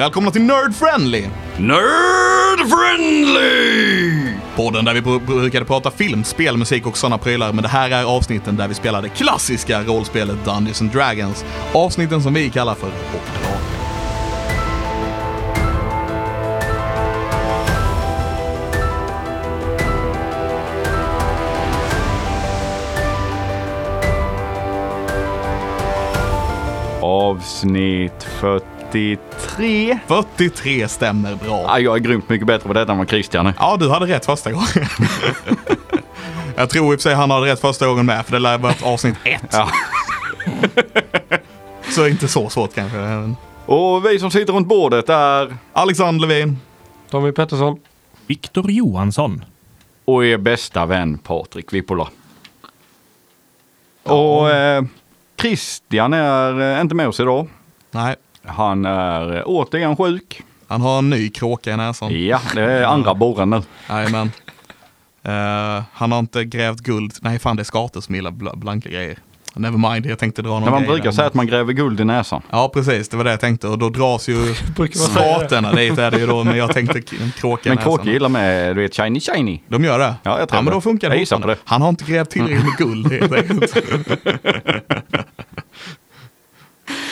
Välkomna till Nerd Friendly! Nerd friendly! Podden där vi br- brukade prata film, spel, musik och sådana prylar. Men det här är avsnitten där vi spelar det klassiska rollspelet Dungeons and Dragons. Avsnitten som vi kallar för Uppdrag. Avsnitt 43. 43 stämmer bra. Ah, jag är grymt mycket bättre på detta än vad Christian är. Ja, du hade rätt första gången. Jag tror i och för sig han hade rätt första gången med, för det lär vara avsnitt ett. Ja. Så inte så svårt kanske. Och vi som sitter runt bordet är Alexander Levin. Tommy Pettersson. Viktor Johansson. och er bästa vän Patrik Vippola. Och eh, Christian är eh, inte med oss idag. Nej, Han är eh, återigen sjuk. han har en ny kråka i näsan. Ja, det är andra borren nu. Jajamän. Uh, han har inte grävt guld. Nej, fan det är skator som gillar bl- blanka grejer. Never mind, jag tänkte dra någon Men man grej brukar där. säga att man gräver guld i näsan. Ja, precis. Det var det jag tänkte. Och då dras ju skatorna dit är det ju då. Men jag tänkte kråka Men kråkor gillar med, du vet, shiny shiny. De gör det? Ja, jag tror ja, men då funkar det Jag gissar på det. Han har inte grävt tillräckligt med guld helt enkelt.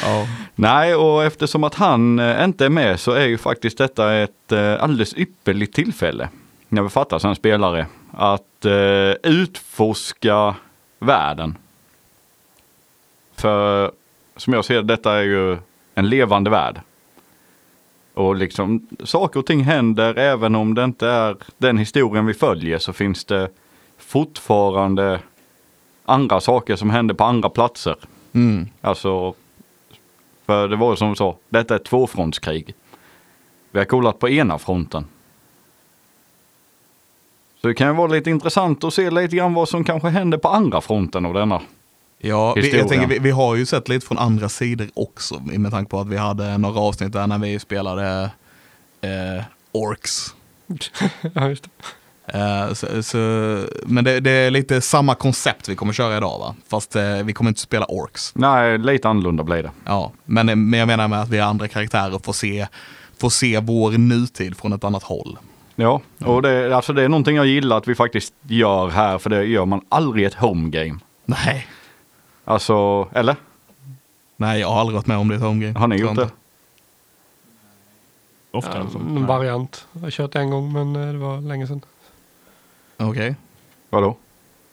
ja. Nej, och eftersom att han eh, inte är med så är ju faktiskt detta ett eh, alldeles ypperligt tillfälle när vi fattar som spelare att eh, utforska världen. För som jag ser det, detta är ju en levande värld. Och liksom saker och ting händer även om det inte är den historien vi följer så finns det fortfarande andra saker som händer på andra platser. Mm. Alltså, för det var ju som du sa, detta är ett tvåfrontskrig. Vi har kollat på ena fronten. Så det kan ju vara lite intressant att se lite grann vad som kanske händer på andra fronten av denna. Ja, vi, jag tänker, vi, vi har ju sett lite från andra sidor också. Med tanke på att vi hade några avsnitt där när vi spelade eh, Orks. Ja, just det. Eh, så, så, men det, det är lite samma koncept vi kommer köra idag va? Fast eh, vi kommer inte spela Orks. Nej, lite annorlunda blir det. Ja, men, men jag menar med att vi är andra karaktärer och får se, får se vår nutid från ett annat håll. Ja, och det, alltså det är någonting jag gillar att vi faktiskt gör här, för det gör man aldrig i ett home game. Nej. Alltså, eller? Nej, jag har aldrig varit med om det i ett homegame. Har ni gjort det? Ofta. Ja, en variant. Jag har kört en gång men eh, det var länge sedan. Okej. Vadå?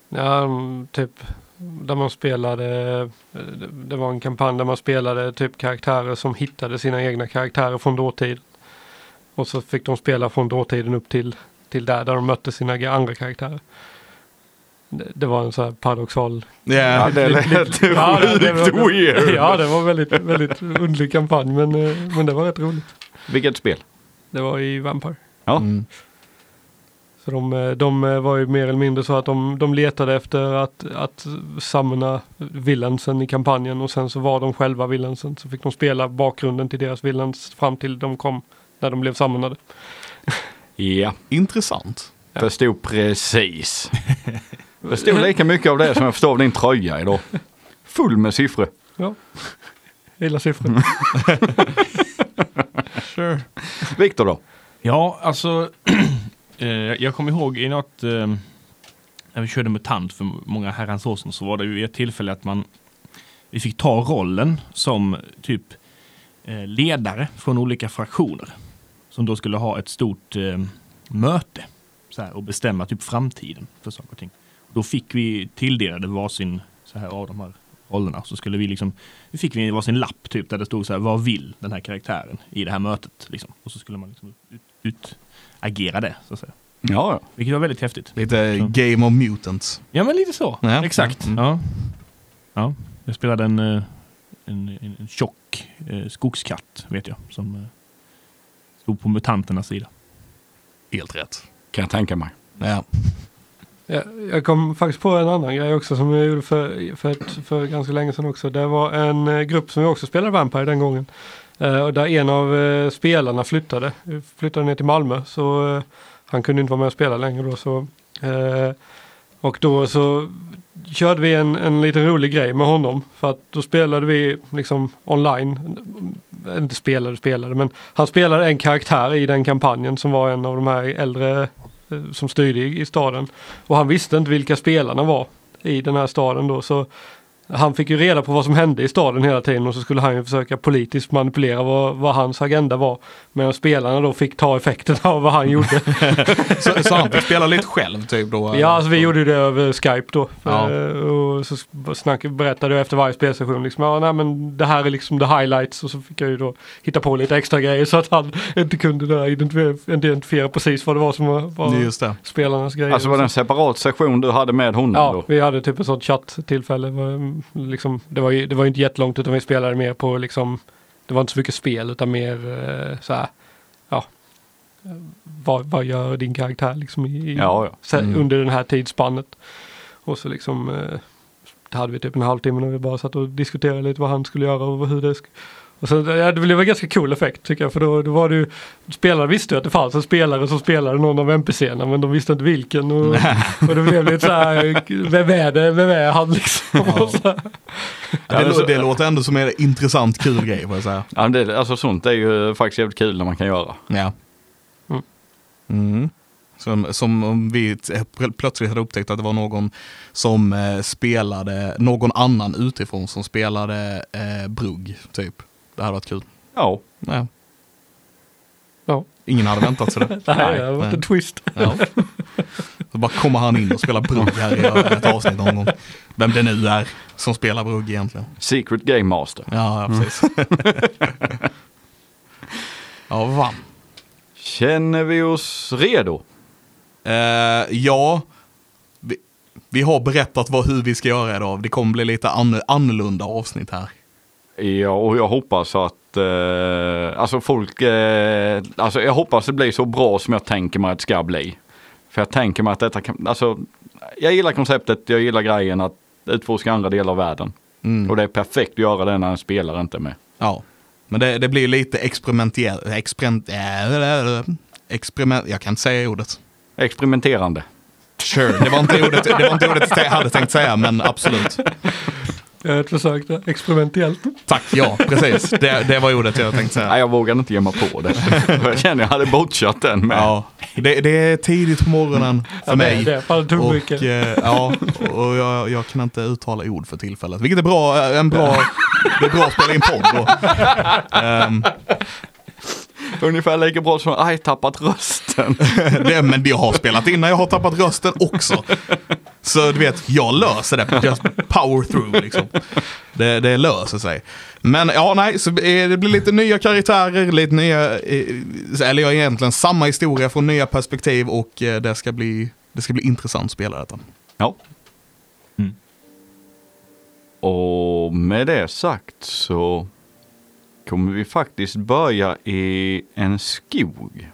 Ja, typ där man spelade, det- var en kampanj där man spelade typ karaktärer som hittade sina egna karaktärer från dåtid. Och så fick de spela från dåtiden upp till, till där, där de mötte sina andra karaktärer. Det, det var en så här paradoxal Ja, Ja, det lät Ja, det- det sjukt var- weird. Ja, det var väldigt, väldigt underlig kampanj men, eh, men det var rätt roligt. Vilket spel? Det var i Vampire. Ja. Mm. Så de, eh, de eh, var ju mer eller mindre så att de, de letade efter att, att samla villansen i kampanjen och sen så var de själva villansen. Så fick de spela bakgrunden till deras villans fram till de kom när de blev samlade. Ja. Intressant. Förstod precis. Förstod lika mycket av det som jag förstår av din tröja idag. Full med siffror. Ja, gillar siffror. Sure. Viktor då? Ja, alltså. Eh, jag kommer ihåg i något. Eh, när vi körde MUTANT för många herrans år sedan så var det ju ett tillfälle att man. Vi fick ta rollen som typ eh, ledare från olika fraktioner. Som då skulle ha ett stort möte. Så här, och bestämma typ framtiden för saker och ting. Då fick vi tilldelade varsin så här av de här rollerna. Så skulle vi liksom, vi fick vi varsin lapp typ där det stod så här, vad vill den här karaktären i det här mötet? Liksom. Och så skulle man liksom ut, ut agera det, så att säga. Ja, ja. Vilket var väldigt häftigt. Lite Så. Game of Mutants. Ja, men lite så. Ja. Exakt. Mm. Ja. ja. Jag spelade en, eh, en, en, en tjock eh, skogskatt, vet jag, som eh, stod på mutanternas sida. Helt rätt. Kan jag tänka mig. Ja. Jag, jag kom faktiskt på en annan grej också som jag gjorde för, för, ett, för ganska länge sedan också. Det var en eh, grupp som vi också spelade Vampire den gången. Eh, där en av eh, spelarna flyttade. Flyttade ner till Malmö. Så eh, han kunde inte vara med och spela längre då. Så, eh, och då så körde vi en, en liten rolig grej med honom. För att då spelade vi liksom online. inte spelade, spelade, men han spelade en karaktär i den kampanjen som var en av de här äldre eh, som styrde i, i staden. Och han visste inte vilka spelarna var i den här staden då, så han fick ju reda på vad som hände i staden hela tiden och så skulle han ju försöka politiskt manipulera vad, vad hans agenda var. Medan spelarna då fick ta effekten av vad han gjorde. Så, så han fick spela lite själv typ då? ja, alltså vi gjorde det över Skype då. Ja. Eh, Och så snack, berättade jag efter varje spelsession liksom, ja nej men det här är liksom the highlights och så fick jag ju då hitta på lite extra grejer så att han inte kunde där identifiera, identifiera precis vad det var som var, var Just det. spelarnas grejer. Alltså var det en separat sektion du hade med honom Ja, då? vi hade typ ett sånt chatt-tillfälle. Liksom, det, var ju, det var ju inte jättelångt utan vi spelade mer på liksom, det var inte så mycket spel utan mer eh, så här, ja, eh, vad, vad gör din karaktär liksom i, Ja, ja. Mm. under den här tidsspannet. Och så liksom, eh, det hade vi typ en halvtimme när vi bara satt och diskuterade lite vad han skulle göra och hur det sk- och så, ja, det blev en ganska cool effekt tycker jag för då, då var det ju Spelare visste ju att det fanns en spelare som spelade någon av NPCerna men de visste inte vilken och, och det blev lite så här Vem är det? Vem är han liksom? Så här. Det, så- det låter ändå som en intressant kul grej får jag säga. Ja, det, alltså sånt är ju faktiskt jävligt kul när man kan göra. Ja. Mm. Mm. Som, som om vi plötsligt hade upptäckt att det var någon som eh, spelade, någon annan utifrån som spelade eh, Brugg, typ. Det hade varit kul. Ja, Ja. Ja. Ingen hade väntat sig det. Det Nej, har varit nej. en twist. Ja. Så bara kommer han in och spelar Brugg här i ett avsnitt någon gång. Vem det nu är som spelar Brugg egentligen. Secret Game Master. Ja, ja precis. ja, vad fan. Känner vi oss redo? Eh, ja, vi, vi har berättat vad, hur vi ska göra idag. Det kommer bli lite an, annorlunda avsnitt här. Ja, och jag hoppas att eh, alltså folk, eh, alltså jag hoppas det blir så bra som jag tänker mig att det ska bli. För jag tänker mig att detta kan, alltså jag gillar konceptet, jag gillar grejen att utforska andra delar av världen. Mm. Och det är perfekt att göra det när en spelare inte är med. Ja, men det, det blir lite experimentellt. Experiment, äh, experiment, jag kan inte säga ordet. Experimenterande. Sure, det var inte ordet, det var inte ordet jag hade tänkt säga, men absolut. Jag har ett försök där. Experimentellt. Tack, ja, precis. Det, det var ordet jag tänkte Nej, säga. jag vågar inte ge mig på det. jag känner jag hade botchat den med. Ja, det, det är tidigt på morgonen för Ja, mig. Det, det Och, eh, ja, och jag, jag kan inte uttala ord för tillfället. Vilket är bra, eh, en bra, det är bra att spela in podd Ungefär lika bra som aj, tappat rösten. det, men jag har spelat in när jag har tappat rösten också. Så du vet, jag löser det. Just power through liksom. Det, det löser sig. Men ja, nej, så det blir lite nya karaktärer, lite nya, eh, eller ja, egentligen samma historia från nya perspektiv och eh, det ska bli, det ska bli intressant att spela detta. Ja. Mm. Och med det sagt så kommer vi faktiskt börja i en skog.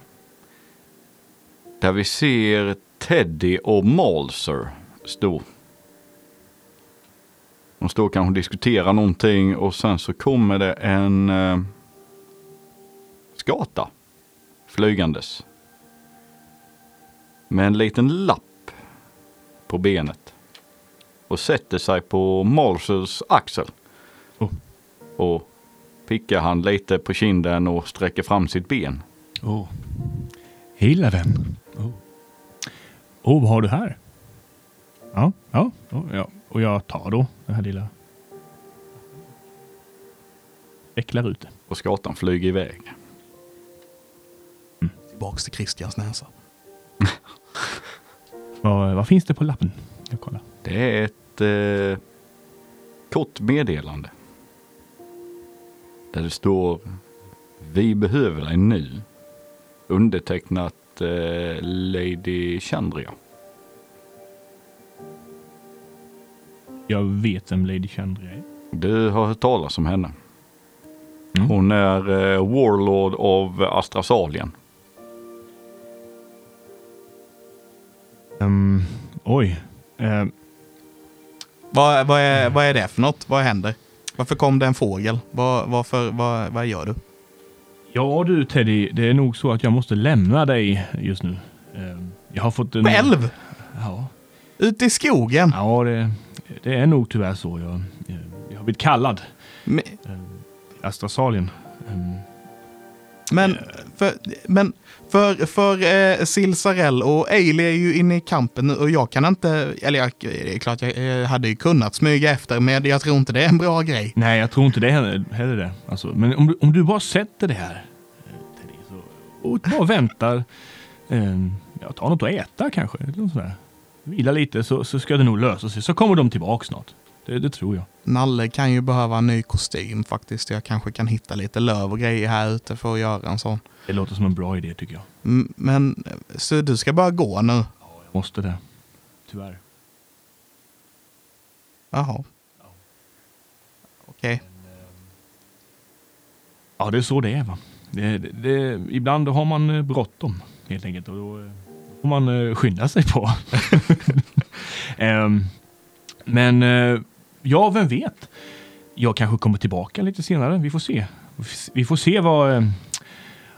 Där vi ser Teddy och Malser stå. De står kanske och diskuterar någonting och sen så kommer det en eh, skata flygandes. Med en liten lapp på benet. Och sätter sig på Malsers axel. Oh. Och pickar han lite på kinden och sträcker fram sitt ben. Oh. Hej vän. Oh. oh, vad har du här? Ja, ja, ja, ja. Och jag tar då den här lilla... Vecklar ut det. Och skatan flyger iväg. Tillbaks till Christians näsa. Vad, vad finns det på lappen? Jag kollar. Det är ett eh, kort meddelande. Där det står Vi behöver dig nu. Undertecknat eh, Lady Chandria. Jag vet vem Lady Chandria är. Du har hört talas om henne. Mm. Hon är eh, Warlord av Astrasalien. Ehm, oj. Ehm, Vad, vad, är, vad är det för något? Vad händer? Varför kom det en fågel? Vad, varför, vad, vad gör du? ja du Teddy, det är nog så att jag måste lämna dig just nu. Ehm, jag har fått en... Själv? Ja, Ute i skogen? ja det, det är nog tyvärr så. Jag, jag har blivit kallad. Men, Ehm, Astrasalien. Ehm, Men för, men för, för eh, Silsarell och Ailey är ju inne i kampen och jag kan inte, eller jag, det är klart jag hade ju kunnat smyga efter men jag tror inte det är en bra grej. Nej, jag tror inte det heller. heller det. Alltså, men om du, om du bara sätter det här och bara väntar. Eh, ja, ta något att äta kanske. Eller något sådär. Vila lite så, så ska det nog lösa sig. Så kommer de tillbaka snart. Det, det tror jag. Nalle kan ju behöva en ny kostym faktiskt. Jag kanske kan hitta lite löv och grejer här ute för att göra en sån. Det låter som en bra idé tycker jag. Mm, Men så du ska bara gå nu? Jag måste det. Tyvärr. Jaha. Okej. Ja, det är så det är va. Det, det, det, ibland har man eh, bråttom helt enkelt och då eh, får man eh, skynda sig på. Ehm, men eh, ja, vem vet? Jag kanske kommer tillbaka lite senare. Vi får se. Vi får se vad, eh,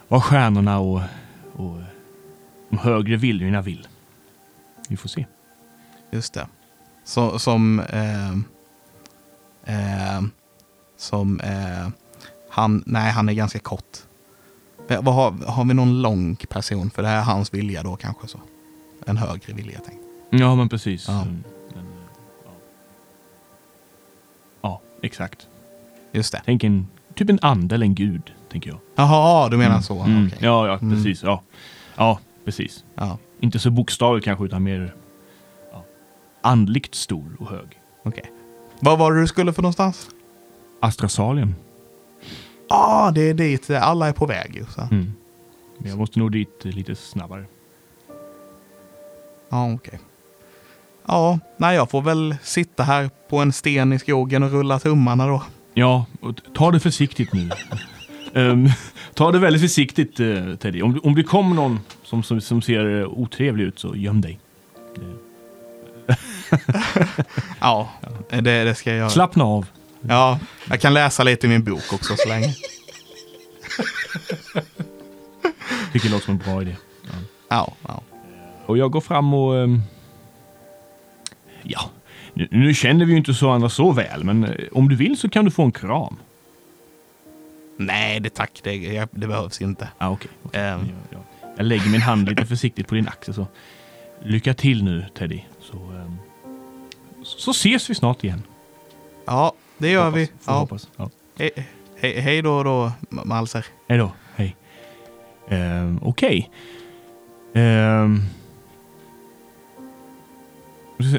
vad stjärnorna och, och de högre viljorna vill. Vi får se. Just det. Så, som... Eh, eh, som... Eh, han... Nej, han är ganska kort. Eh, Vad har, har vi någon lång person? För det här är hans vilja då kanske så. En högre vilja tänk. Ja, men precis. Ja. Mm, ja. ja, exakt. Just det. Tänk en, typ en ande eller en gud, tänker jag. Jaha, du menar så. Mm. Okej. Ja, ja, Mm. precis. Ja. ja, precis. Ja, Inte så bokstavligt kanske, utan mer ja, andligt stor och hög. okej. Vad var det du skulle för någonstans? Astrasalien. Ja, ah, det är dit alla är på väg ju. Så. Mm. Men jag måste nog dit lite snabbare. Ja, okej. Ja, nej, jag får väl sitta här på en sten i skogen och rulla tummarna då. Ja, ta det försiktigt nu. Ehm, ta det väldigt försiktigt, uh, Teddy. Om, om det kommer någon som, som, som ser eh, otrevlig ut, så göm dig. Ja, det, det ska jag göra. Slappna av. Ja, jag kan läsa lite i min bok också så länge. Tycker det låter som en bra idé. Ja, ja. Och jag går fram och... ehm, ja, nu, nu känner vi ju inte så andra så väl, men eh, om du vill så kan du få en kram. Nej, det tack. Det, det behövs inte. Ah, okej. okej. Ehm. Jag, jag, jag lägger min hand lite försiktigt på din axel. Så. Lycka till nu, Teddy. Så, ehm, så, ses vi snart igen. Ja, det gör hoppas, vi. Får Ja. hoppas. Ja. He, he, hej då då, Ma- Malser. Hej då. Hej. Ehm, Okej. Ehm.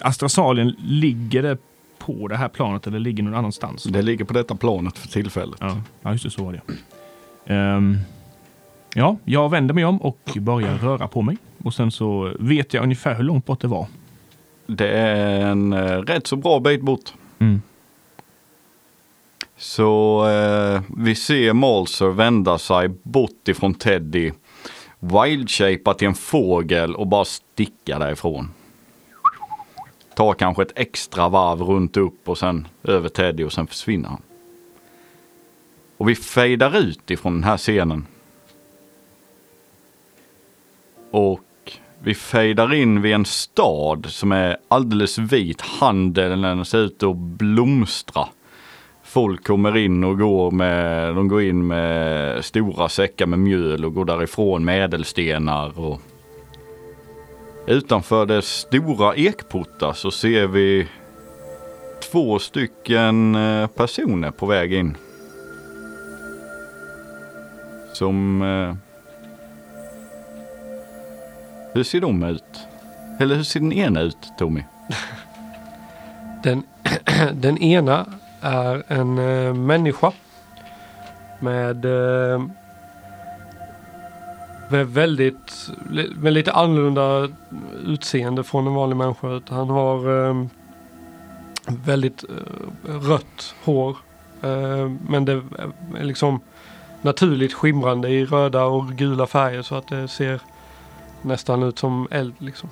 Astrasalien, ligger det på det här planet eller ligger någon annanstans? Det ligger på detta planet för tillfället. Ja, ja just det, så var det. Ehm, ja, jag vänder mig om och börjar röra på mig. Och sen så vet jag ungefär hur långt bort det var. Det är en eh, rätt så bra bit bort. Mm. Så eh, vi ser Malser vända sig bort ifrån Teddy, wildshapea till en fågel och bara sticka därifrån. Ta kanske ett extra varv runt upp och sen över Teddy och sen försvinner han. Och vi fejdar ut ifrån den här scenen. Och vi fejdar in vid en stad som är alldeles vit. Handeln ser ut att blomstra. Folk kommer in och går med, de går in med stora säckar med mjöl och går därifrån med ädelstenar. Och utanför det stora ekportar så ser vi två stycken eh, personer på väg in. Som... eh, Hur ser de ut? Eller hur ser den ena ut, Tommy? Den, den ena är en eh, människa med, eh, med väldigt med lite annorlunda utseende från en vanlig människa. Han har eh, väldigt eh, rött hår. Eh, men det eh, är liksom naturligt skimrande i röda och gula färger så att det ser nästan ut som eld liksom.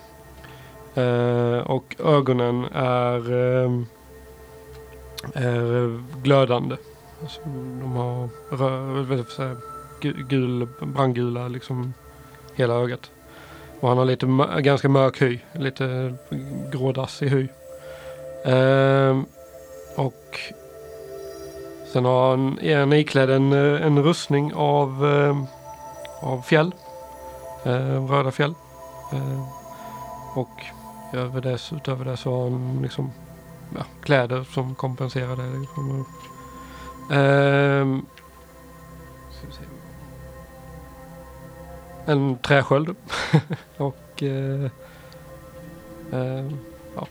Eh, och ögonen är, eh, är glödande. Alltså, de har rö, gul, brandgula liksom hela ögat. Och han har lite ganska mörk hy, lite grådassig hy. Ehm, och Sen har han, är han iklädd en, en rustning av, eh, av fjäll. Ehm, röda fjäll. Ehm, och över det, utöver det så har han liksom ja, kläder som kompenserar det. Liksom. Ehm en träsköld. och eh, eh, ja,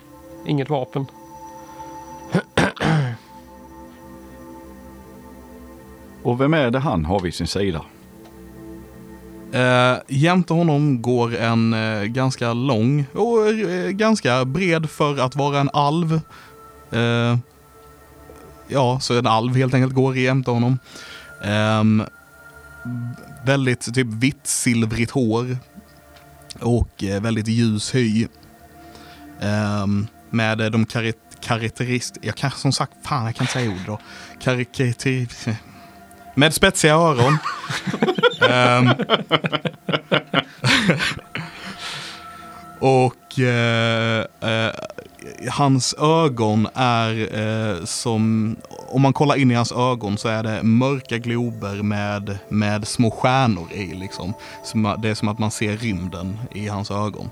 inget vapen. Och vem är det han har vid sin sida? Eh, jämte honom går en eh, ganska lång och eh, ganska bred för att vara en alv. Eh, ja, så en alv helt enkelt går jämte honom. Väldigt typ vitt silvrigt hår. Och eh, väldigt ljus hy. Ehm, med eh, de kar karaktäristiskt, jag kan som sagt, fan jag kan inte säga ord då. Karaktäri med spetsiga öron. Ehm, och eh, eh, hans ögon är eh, som, om man kollar in i hans ögon så är det mörka glober med, med små stjärnor i liksom. Som, det är som att man ser rymden i hans ögon.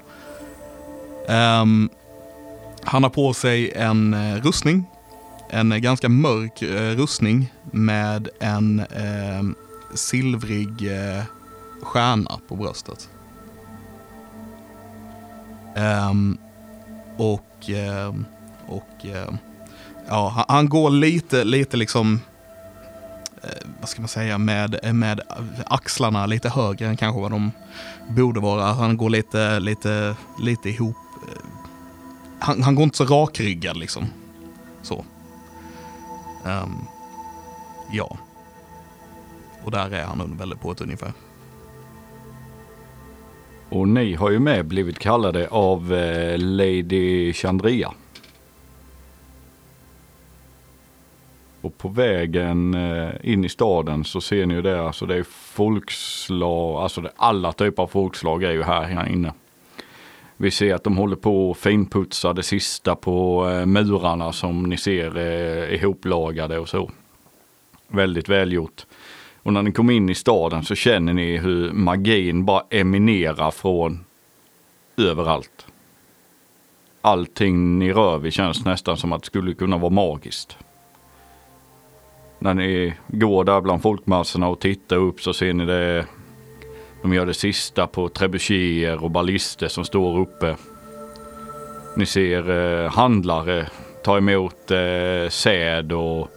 Um, han har på sig en eh, rustning. En eh, ganska mörk eh, rustning med en eh, silvrig eh, stjärna på bröstet. Um, och och, eh, och eh, ja, han, går lite, lite liksom, eh, vad ska man säga, med, med axlarna lite högre än kanske vad de borde vara. Alltså, han går lite, lite, lite ihop. Han, han går inte så rakryggad liksom. Så. Um, ja. Och där är han väldigt på ett ungefär. Och ni har ju med blivit kallade av eh, Lady Chandria. Och på vägen eh, in i staden så ser ni ju det, alltså det är folkslag, alltså det, alla typer av folkslag är ju här, här inne. Vi ser att de håller på att finputsa det sista på eh, murarna som ni ser eh, ihoplagade och så. Väldigt välgjort. Och när ni kommer in i staden så känner ni hur magin bara eminerar från överallt. Allting ni rör vid känns nästan som att det skulle kunna vara magiskt. När ni går där bland folkmassorna och tittar upp så ser ni det. De gör det sista på trebuchéer och ballister som står uppe. Ni ser eh, handlare ta emot eh, säd och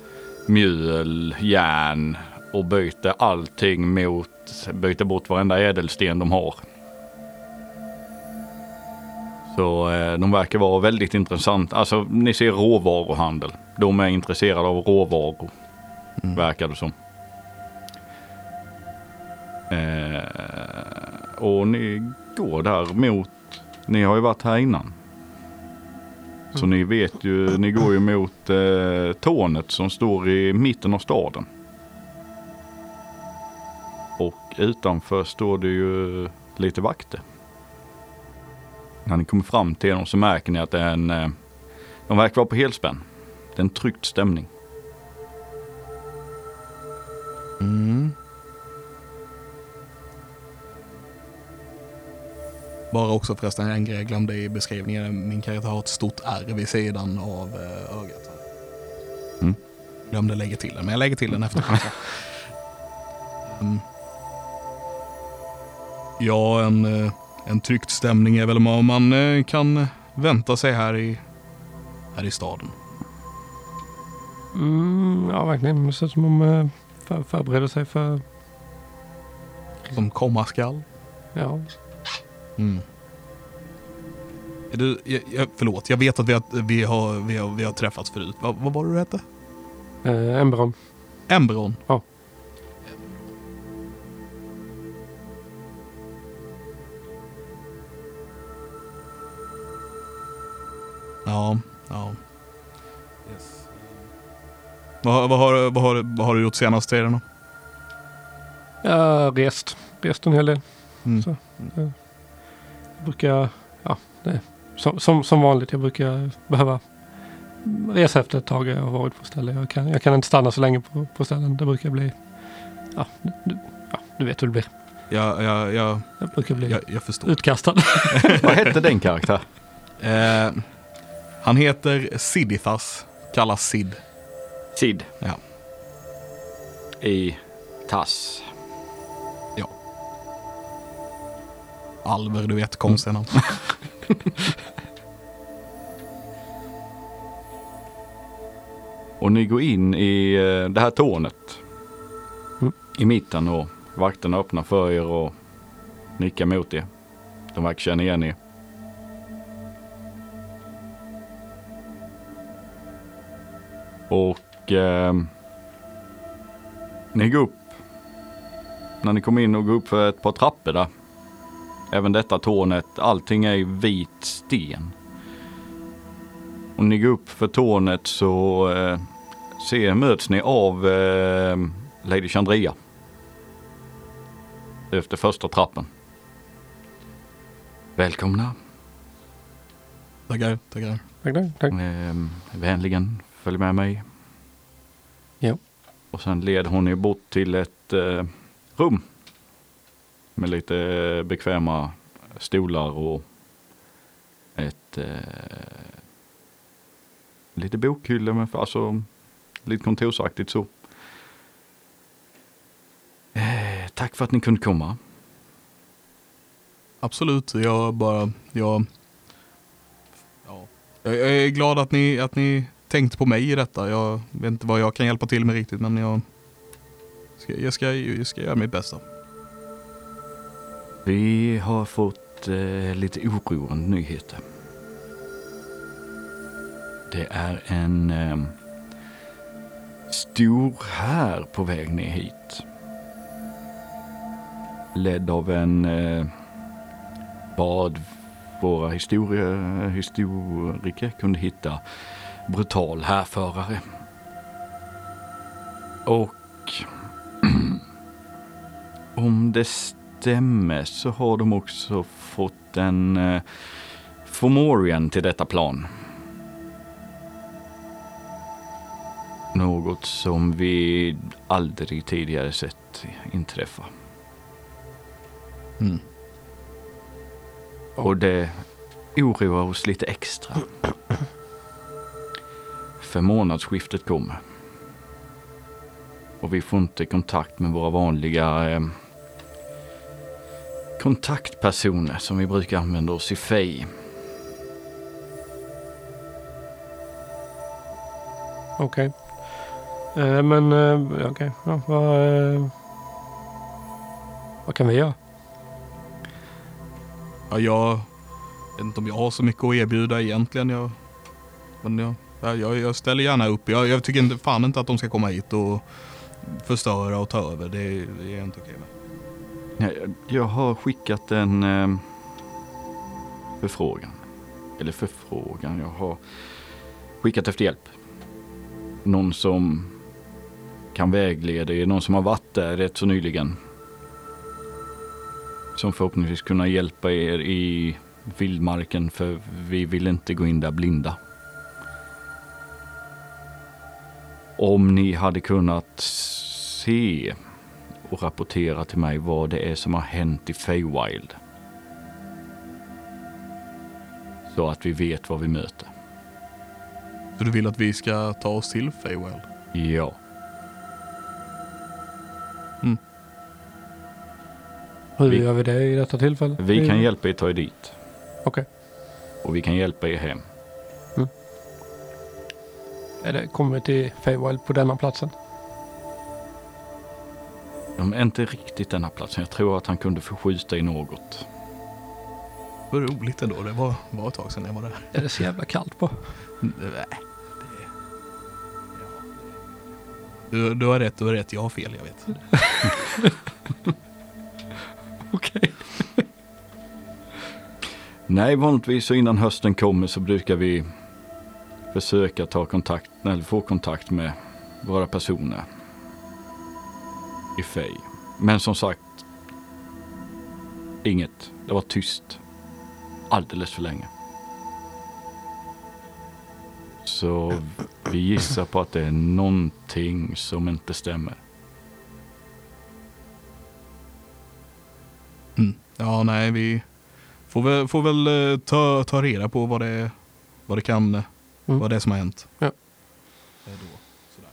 mjöl, järn och byter allting mot, byter bort varenda ädelsten de har. Så eh, de verkar vara väldigt intressant. Alltså ni ser råvaruhandel. De är intresserade av råvaror. Verkar det som. Eh, och ni går där mot, ni har ju varit här innan. Så ni vet ju, ni går ju mot eh, tornet som står i mitten av staden. Och utanför står det ju lite vakter. När ni kommer fram till dem så märker ni att det är en, eh, de verkar vara på helspänn. Det är en tryckt stämning. Mm. Bara också förresten en grej jag glömde i beskrivningen. Min karaktär har ett stort R vid sidan av eh, ögat. Mm. Glömde lägga till den, men jag lägger till den efter. Mm. Ja, en, eh, en tryckt stämning är väl vad man eh, kan vänta sig här i, här i staden. Mm, ja, verkligen. Det ser ut som om de för, förbereder sig för... Som komma skall. Ja. Mm. Är du, jag, jag, förlåt, jag vet att vi har, vi har, vi har, vi har träffats förut. Va, vad var det du hette? Eh, Emberon. Emberon? Ja. Ja, ja. Yes. Vad, vad, har, vad, har, vad har du gjort senaste tiden då? Jag har rest. Rest en hel del. Mm. Så. Jag brukar, ja, det som, som, som vanligt. Jag brukar behöva resa efter ett tag. Jag har varit på ställen. Jag kan, jag kan inte stanna så länge på, på ställen. Det brukar bli... Ja, du, ja, du vet hur det blir. Jag, jag, jag, Det brukar bli jag, jag förstår. utkastad. Vad hette din karaktär? Eh, han heter Sidithas, kallas Sid. Sid. Ja. I Tass. Alver, du vet, konstiga namn. Och ni går in i eh, det här tornet. Mm. I mitten och vakterna öppnar för er och nickar mot er. De verkar känna igen er. Och eh, ni går upp. När ni kommer in och går upp för ett par trappor där. Även detta tornet, allting är i vit sten. Och ni går upp för tornet så eh, ser, möts ni av eh, Lady Chandria. Efter första trappen. Välkomna. Tackar, tackar. tack, tack, tack. Eh, vänligen följ med mig. Jo. Och sen led hon er bort till ett eh, rum. Med lite eh, bekväma stolar och ett eh, lite bokhyllor med alltså lite kontorsaktigt så. Eh, tack för att ni kunde komma. Absolut, jag bara, jag, ja. jag är glad att ni, att ni Tänkt på mig i detta. Jag vet inte vad jag kan hjälpa till med riktigt, men jag ska, jag ska, jag ska göra mitt bästa. Vi har fått eh, lite oroande nyheter. Det är en eh, stor här på väg ner hit. Ledd av en eh, bad våra historiker kunde hitta brutal härförare. Och om det stämmer så har de också fått en eh, Fomorian till detta plan. Något som vi aldrig tidigare sett inträffa. Mm. Och det oroar oss lite extra. För månadsskiftet kommer. Och vi får inte kontakt med våra vanliga eh, kontaktpersoner som vi brukar använda oss i Fej. Okej. Eh, men eh, okej. Ja, vad, eh, vad kan vi göra? Ja, jag vet inte om jag har så mycket att erbjuda egentligen. Jag, men jag, ja, jag, jag ställer gärna upp. Jag, jag tycker inte, fan inte att de ska komma hit och förstöra och ta över. Det, det är jag inte okej med. Jag, jag har skickat en eh, förfrågan. Eller förfrågan. Jag har skickat efter hjälp. Någon som kan vägleda er. Någon som har varit där rätt så nyligen. Som förhoppningsvis kunna hjälpa er i vildmarken. För vi vill inte gå in där blinda. Om ni hade kunnat se och rapportera till mig vad det är som har hänt i Feywild. Så att vi vet vad vi möter. Så du vill att vi ska ta oss till Feywild? Ja. Hur Vi- gör vi det i detta tillfälle? Vi kan hjälpa er ta er dit. Okej. Och vi kan hjälpa er hem. Är det, kommer till Feywild på denna platsen? De är inte riktigt denna platsen. Jag tror att han kunde förskjuta i något. Vad roligt ändå. Det var, var ett tag sedan jag var där. Är det så jävla kallt på? Nej. Du, du har rätt, du har rätt. Jag har fel, jag vet. Okej. Nej, vanligtvis så innan hösten kommer så brukar vi försöka ta kontakt, eller få kontakt med våra personer i Fej. Men som sagt, inget. Det var tyst alldeles för länge. Så vi gissar på att det är någonting som inte stämmer. Mm. Ja, nej, vi får väl, får väl eh, ta, ta reda på vad det, vad det kan, eh, Mm. vad det är som har hänt. Ja. Eh, då. Sådär.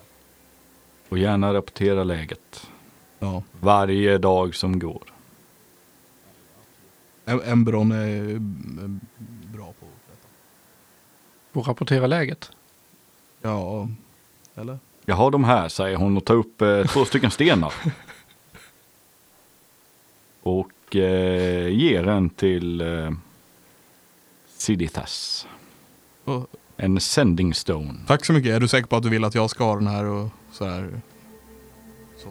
Och gärna rapportera läget. Ja. Varje dag som går. Em- Embron är eh, bra på detta. Och rapportera läget. Ja, eller? Jag har de här, säger hon och tar upp eh, två stycken stenar. Och eh, ger en till eh, Siditas. Och, En sending stone. tack så mycket. Är du säker på att du vill att jag ska ha den här och så här? Så.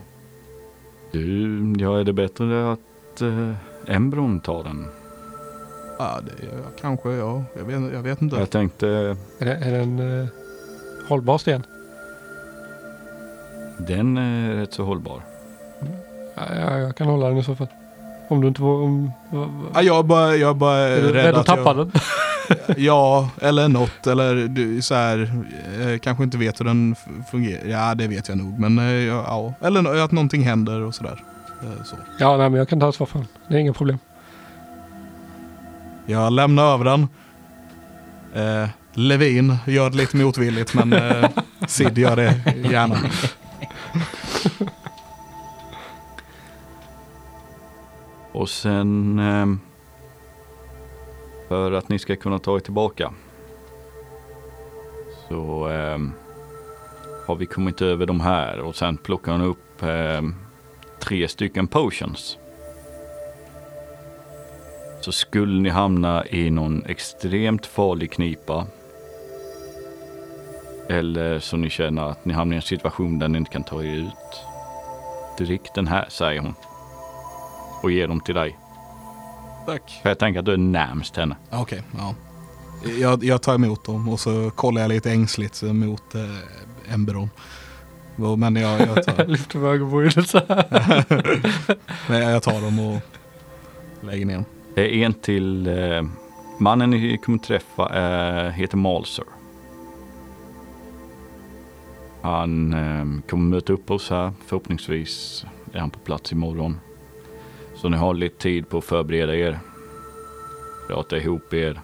Du, ja är det bättre att eh, Embron tar den? Ja, det, ja, kanske, ja. Jag vet, jag vet inte. Jag tänkte, Är det, är det en eh, hållbar sten? den är rätt så hållbar. Ja, ja, jag kan hålla den i så fall. Om du inte var... Om, va- va- Ja, jag är bara, jag är bara är du rädd, rädd att att tappa jag, den? Ja, eller något. Eller du, så här, eh, kanske inte vet hur den fungerar. Ja, det vet jag nog. Men eh, ja. Eller att någonting händer och sådär. Eh, Så. Ja, nej, men jag kan ta ansvar för den. Det är inga problem. Jag lämnar över den. Eh, Levin gör det lite motvilligt men eh, Sid gör det gärna. Och sen ehm, för att ni ska kunna ta er tillbaka så eh, har vi kommit över de här och sen plockar hon upp eh, tre stycken potions. Så skulle ni hamna i någon extremt farlig knipa eller så ni känner att ni hamnar i en situation där ni inte kan ta er ut. Drick den här, säger hon. Och ger dem till dig. Tack. För jag tänker att du är närmst henne. Okej, ja. Jag, jag tar emot dem och så kollar jag lite ängsligt mot eh, Emberon. Men jag, jag, tar, Lyfter med ögonbrynen så här. men jag tar dem och lägger ner dem. Det är en till eh, mannen ni kommer träffa eh, heter Malser. Han eh, kommer möta upp oss här. Förhoppningsvis är han på plats imorgon. Så ni har lite tid på att förbereda er. Prata ihop er.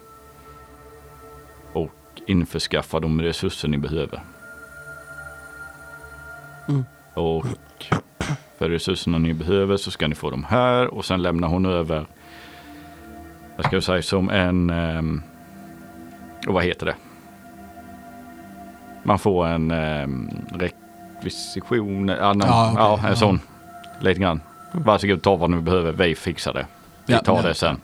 Och införskaffa de resurser ni behöver. Mm. Och för resurserna ni behöver så ska ni få de här och sen lämnar hon över vad ska jag säga, som en, um, vad heter det? Man får en um, rekvisition, ja, nej, Ja, okej, ja, en ja. sån, lite grann. Varsågod, ta vad ni behöver, vi fixar det. Vi Ja, tar ja. det sen.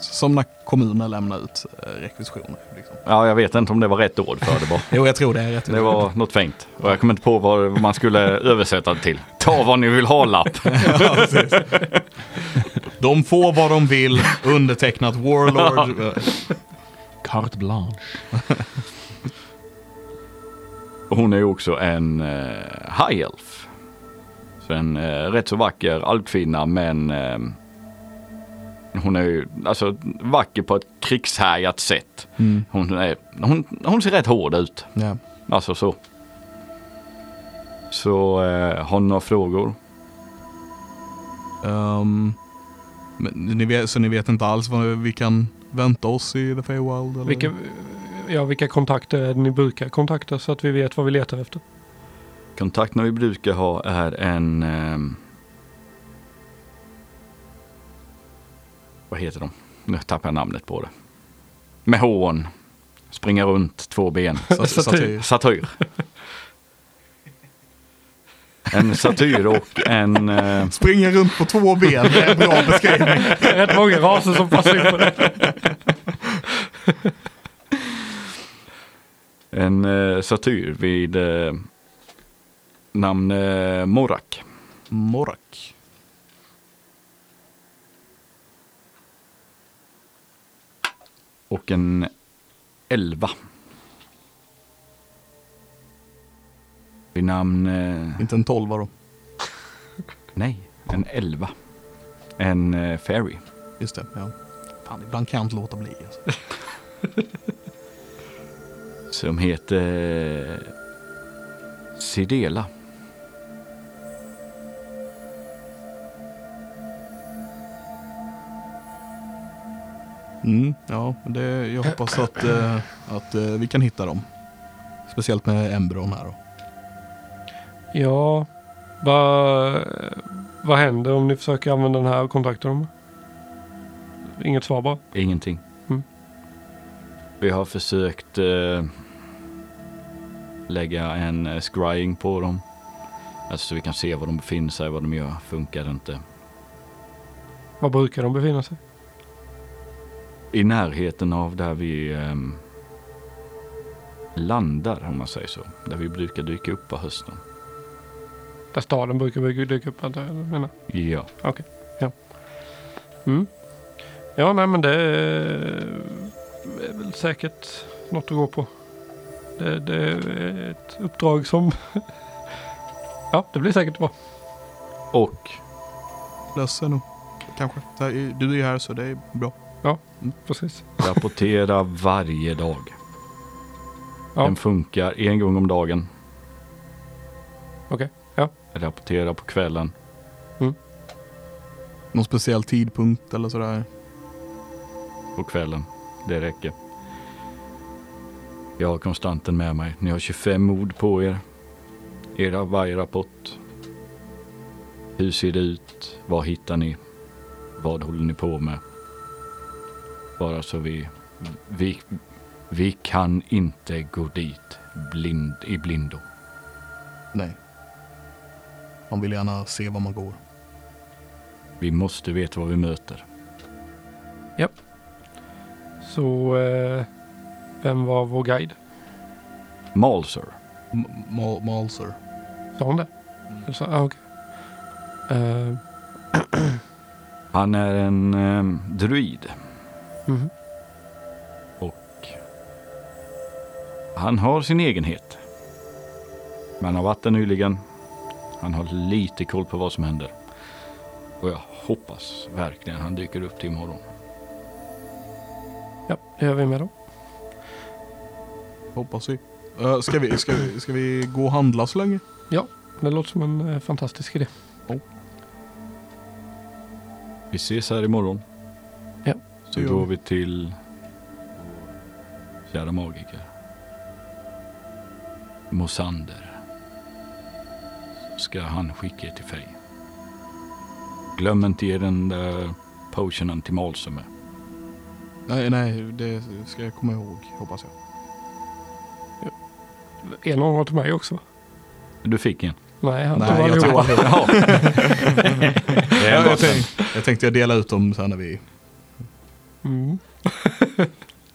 Som när kommuner lämnar ut eh, rekvisitioner. Liksom. Ja, jag vet inte om det var rätt ord för det bara. Jo, jag tror det är rätt. Det var något fint. Och jag kommer inte på vad man skulle översätta det till. Ta vad ni vill ha lapp. ja, precis. De får vad de vill, undertecknat Warlord. Eh, Carte blanche. Hon är också en uh, high elf. Så en eh, rätt så vacker alpkvinna men eh, hon är ju alltså vacker på ett krigshärjat sätt. Mm. Hon, är, hon, hon ser rätt hård ut. Ja. Alltså så. Så eh, har ni några frågor? Ehm, men ni vet, så ni vet inte alls vad vi kan vänta oss i The Feywild? Eller? Vilka, ja, vilka kontakter är det ni brukar kontakta så att vi vet vad vi letar efter? Kontakterna vi brukar ha är en... ehm, vad heter de? Nu tappar jag namnet på det. Med hån. Springer runt, två ben. Satyr. Satyr. En satyr och en... eh, Springer runt på två ben, det är en bra beskrivning. Rätt många raser som passar in på det. en eh, satyr vid eh, namn eh, Morak. Morak. Och en elva. Vid namn... Eh, Inte en tolva då. nej, en elva. En eh, fairy. Just det, ja. Fan, ibland kan jag inte låta bli. Alltså. som heter Sidela. Mm, ja, det, jag hoppas att, eh, att eh, vi kan hitta dem. Speciellt med Embron här då. Ja, vad, vad händer om ni försöker använda den här och kontakta dem? Inget svar bara. Ingenting. Mm. Vi har försökt eh, lägga en eh, scrying på dem. Alltså så vi kan se var de befinner sig, vad de gör. Funkar det inte. Var brukar de befinna sig? I närheten av där vi ehm, landar om man säger så. Där vi brukar dyka upp på hösten. Där staden brukar bygga- dyka upp antar jag. menar. Ja. Okej, ja. Mm. Ja, nej men det är väl säkert något att gå på. Det, det är ett uppdrag som... ja, det blir säkert bra. Och Löser nog. Kanske. Du är ju här så det är bra. Precis. rapportera varje dag. Ja. Den funkar en gång om dagen. Okej, ja. Rapportera på kvällen. Någon speciell tidpunkt eller sådär. på kvällen. Det räcker. Jag har konstanten med mig. Ni har 25 ord på er. Era varje rapport. Hur ser det ut? Vad hittar ni? Vad håller ni på med? Bara så vi... Vi, vi kan inte gå dit blind, i blindo. Nej. Man vill gärna se var man går. Vi måste veta vad vi möter. Så eh, vem var vår guide? Malser. M- Mal- Malser. Sa hon det? Eller så, ah, okej. Eh, Han är en um, druid. Och han har sin egenhet. Men han har varit där nyligen. Han har lite koll på vad som händer. Och jag hoppas verkligen han dyker upp till imorgon. Ja, det gör vi med då. Hoppas vi. Uh, ska, vi, ska, vi, ska vi gå och handla så länge? Det låter som en eh, fantastisk idé. Vi ses här imorgon. Gör går vi. till kära magiker. Mosander. Ska han skicka er till Fej. Glöm inte ge den där potionen till Malsume. Nej, nej, det ska jag komma ihåg, hoppas jag. En av dem var till mig också. Du fick en. Nej, han tog Nej, jag tog Ja. Jag, jag, tänkte, jag tänkte jag dela ut dem sen när vi... Mm.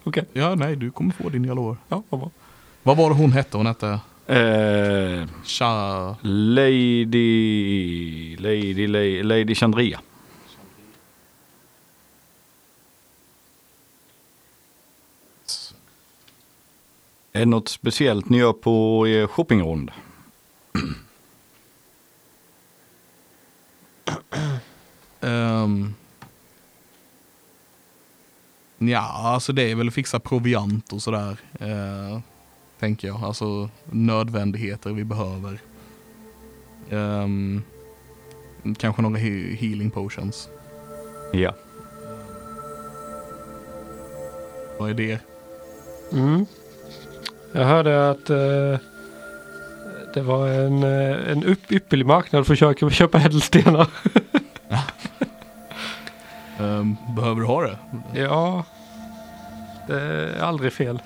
Ja, nej, du kommer få din jalor. Ja, vad bra. Vad var det hon hette? Hon hette Eh, Cha... Lady, Lady, Lady, Lady Chandria. Är det något speciellt ni gör på er shoppingrond? Um, ja, alltså det är väl att fixa proviant och sådär. Uh, tänker jag. Alltså nödvändigheter vi behöver. Ehm, kanske några he- healing potions. Ja. Vad är det? Mm. Jag hörde att eh, det var en, eh, en upp, ypperlig marknad för att köpa, köpa ädelstenar. Ehm, behöver du ha det? ja, det är aldrig fel.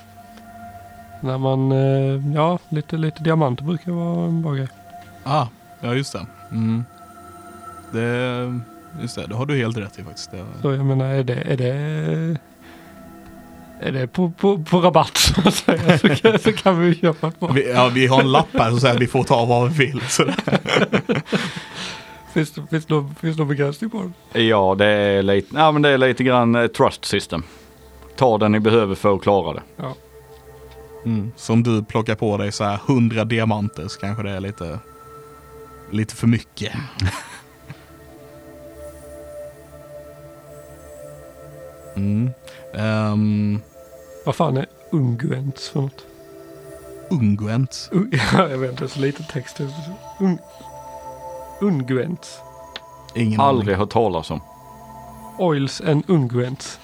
När man, eh, ja, lite, lite diamanter brukar vara en bra grej. Ah, ja just det. Mm. Det, just det, det har du helt rätt i faktiskt. Det, Så jag menar, är det, är det, är det på, på, på rabatt så att säga så kan, så kan vi köpa ett par. vi, ja, vi har en lapp här som säger att vi får ta vad vi vill. Så det, Finns det, finns det, någon, finns det någon begränsning på det? Ja, det är lite, ja, men det är lite grann eh, trust system. Ta den ni behöver för att klara det. mm. Så om du plockar på dig så här 100 diamanter så kanske det är lite, lite för mycket. Mm. Ehm, Vad fan är unguents för något? Unguent. Un- Ja, jag vet inte, så lite text. Un- unguents. Ingen Aldrig aning. hört talas om. Oils and unguents.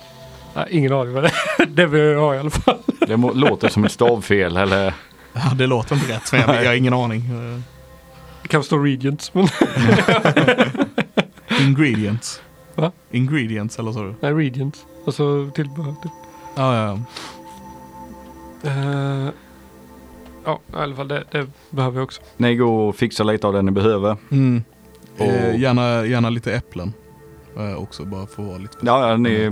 Nej, ingen aning vad det är. Det vill jag ha i alla fall. Det må, låter som ett stavfel eller Ja, det låter inte rätt. Jag, jag har ingen aning. Det kan stå regents, men Ingredients. Va? Ingredients eller så. nej, regents. Alltså tillbehör. Typ. Ja, ja. Eh, ja, i alla fall det, det behöver jag också. ni går och fixar lite av det ni behöver. Mm. Och- Eh, gärna, gärna lite äpplen. Eh, också bara för att vara lite... Ja, ja ni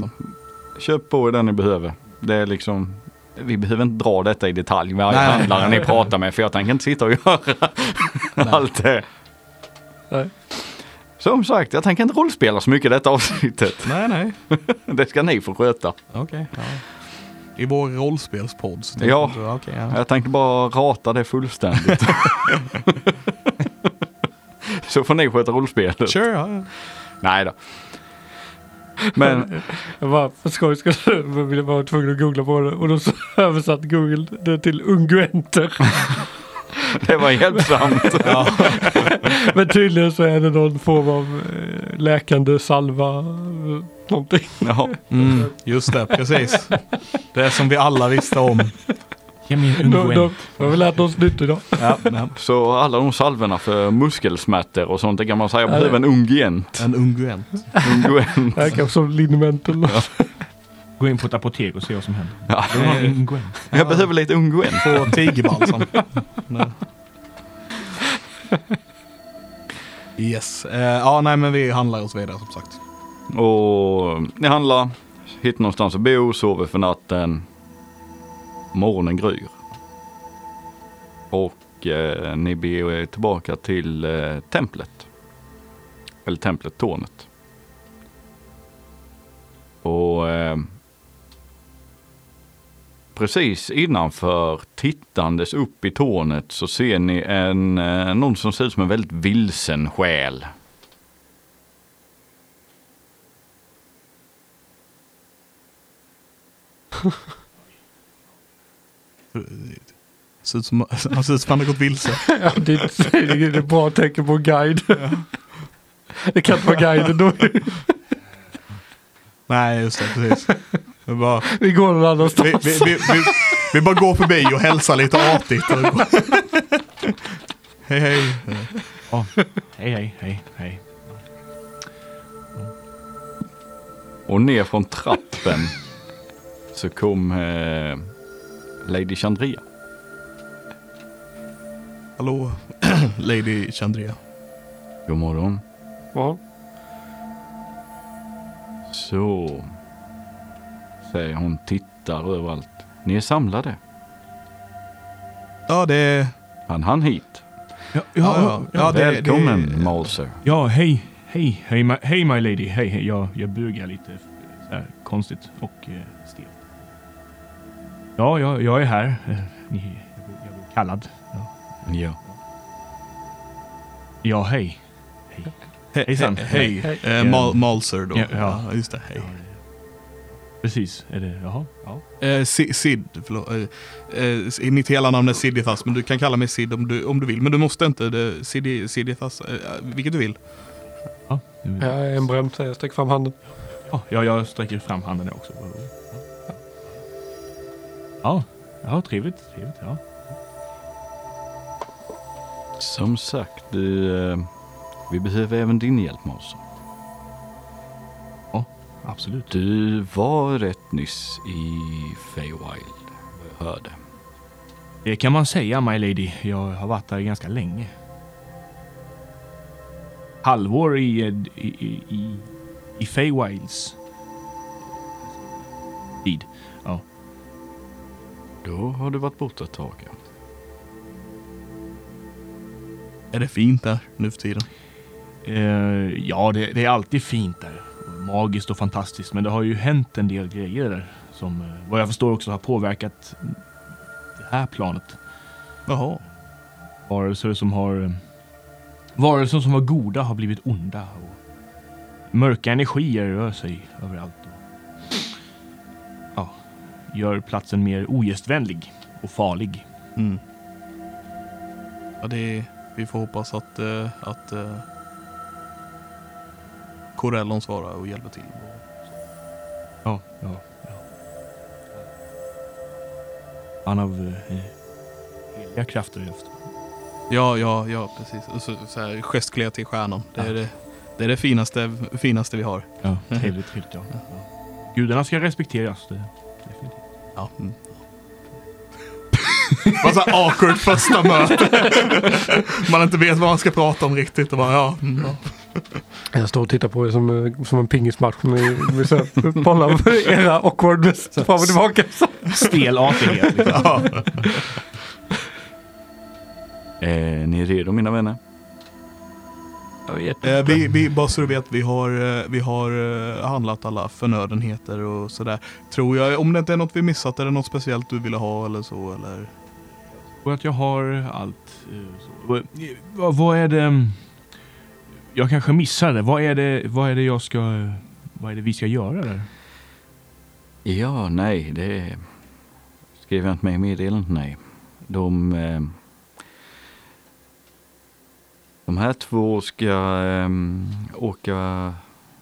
köp på er det ni behöver. Det är liksom vi behöver inte dra detta i detalj varje Nej, nej, handlare nej. ni pratar med för jag tänker inte sitta och göra allt det. Nej. Som sagt, jag tänker inte rollspela så mycket i detta avsnittet. Nej, nej. Det ska ni få sköta. Okej. ja. I vår rollspelspodd. Ja. jag, okej, ja. Jag tänkte bara rata det fullständigt. så får ni sköta rollspelet. Sure, ja, ja. Nej då. Men Jag var för skojs skull ville vara tvungen att googla på det och då så översatte Google det till unguenter. det var hjälpsamt. ja. Men tydligen så är det någon form av eh, läkande salva. eh, Någonting. Ja. Mm, just det, precis. Det är som vi alla visste om. Ge mig en Då, unguen. har vi lärt oss nytt idag. Ja, ja. Så alla de salverna för muskelsmärtor och sånt, det kan man säga Ja, behöver det- en ungent. En unguent. Ungent. Det här kanske som liniment eller något. Gå in på ett apotek och se vad som händer. Ja. Jag unguen. Jag behöver lite ungent. På tigerbalsam. Yes. Eh, ja, nej men vi handlar så vidare som sagt. Och ni handlar, hittar någonstans att bo, sover för natten. Morgonen gryr. Och eh, ni beger er tillbaka till eh, templet. Eller templet, tornet. Och eh, precis innanför, tittandes upp i tornet så ser ni en, eh, någon som ser ut som en väldigt vilsen själ. Ser ut som, han ser ut som han har gått vilse. Ja, det, är- det är ett bra tecken på en guide. Det kan inte vara guiden då. Nej, just det, precis. Vi bara, Vi går någon vi, annanstans. vi, vi, vi, vi bara går förbi och hälsar lite artigt. Hej, hej. Ja. Hej, hej, hej, hej. Och ner från trappen så kom eh, Lady Chandria. Hallå, Lady Chandria. God morgon. Ja. Så, säger hon, tittar överallt. Ni är samlade. Ja, det. Han han hit. Ja, Ja, ja. ja det, Välkommen det, Malser. Ja, hej, hej, hej, hej my lady, hej, hej. Jag, jag bugar lite så här, konstigt och eh, stelt. Ja, jag, jag är här. Eh, Ni, jag, blev- kallad. Ja, Ja. ja hej. Hej. He, Hejsan. he, hej. Hej. Eh, Mal, Malser då. Ja, ja. just det. Hej. Ja, Precis, är det, jaha, ja. Eh, Si- Sid, förlåt. Eh, eh, mitt hela namn är Sidithas, men du kan kalla mig Sid om du, om du vill. Men du måste inte. Det, Sid, Sidithas, eh, vilket du vill. Ja, Jag är en säger jag, sträcker fram handen. ja, ja, jag sträcker fram handen också. Ja, ja trevligt, trevligt, ja. Som sagt, du, eh, vi behöver även din hjälp Malser. Absolut. Du var rätt nyss i Feywild, jag hörde. Det kan man säga, my lady. Jag har varit där ganska länge. Halvår i, i, i, i, i Feywilds tid. Då har du varit borta ett tag. ja. Är det fint där nu för tiden? Eh, ja, det, det är alltid fint där. Magiskt och fantastiskt. Men det har ju hänt en del grejer där. Som eh, vad jag förstår också har påverkat det här planet. Jaha. Varelser som har... eh, Varelser som var goda har blivit onda. Och mörka energier rör sig överallt. Gör platsen mer ogästvänlig och farlig. Mm. Ja, det är, vi får hoppas att, eh, att uh, Corellon svarar och hjälper till. Ja, ja, ja. Han av eh, heliga krafter efter. Ja, ja, ja, precis. Och så, så här, gestklia till stjärnan. Det är, det, det, är det finaste, finaste vi har. Ja, trevligt, trevligt ja. ja. Gudarna ska respekteras. Det. Ja. Mm. Vad så här awkward första möte. man inte vet vad man ska prata om riktigt. Och bara, ja, mm, ja. Jag står och tittar på det som, eh, som en pingismatch. Med, med så här, bollar era awkwardness fram och tillbaka. Stel artighet. Liksom. ja. Är ni redo mina vänner? Jag Eh, vi, vi, bara så du vet, vi har, eh, vi har eh, handlat alla förnödenheter och sådär. Tror jag, om det inte är något vi missat, är det något speciellt du ville ha eller så? Eller? Och att jag har allt. eh, Vad, vad är det? Jag kanske missade. Vad är det, vad är det jag ska... Vad är det vi ska göra där? Ja, nej, det skrev jag inte med i meddelandet, nej. De, eh, de här två ska eh, åka,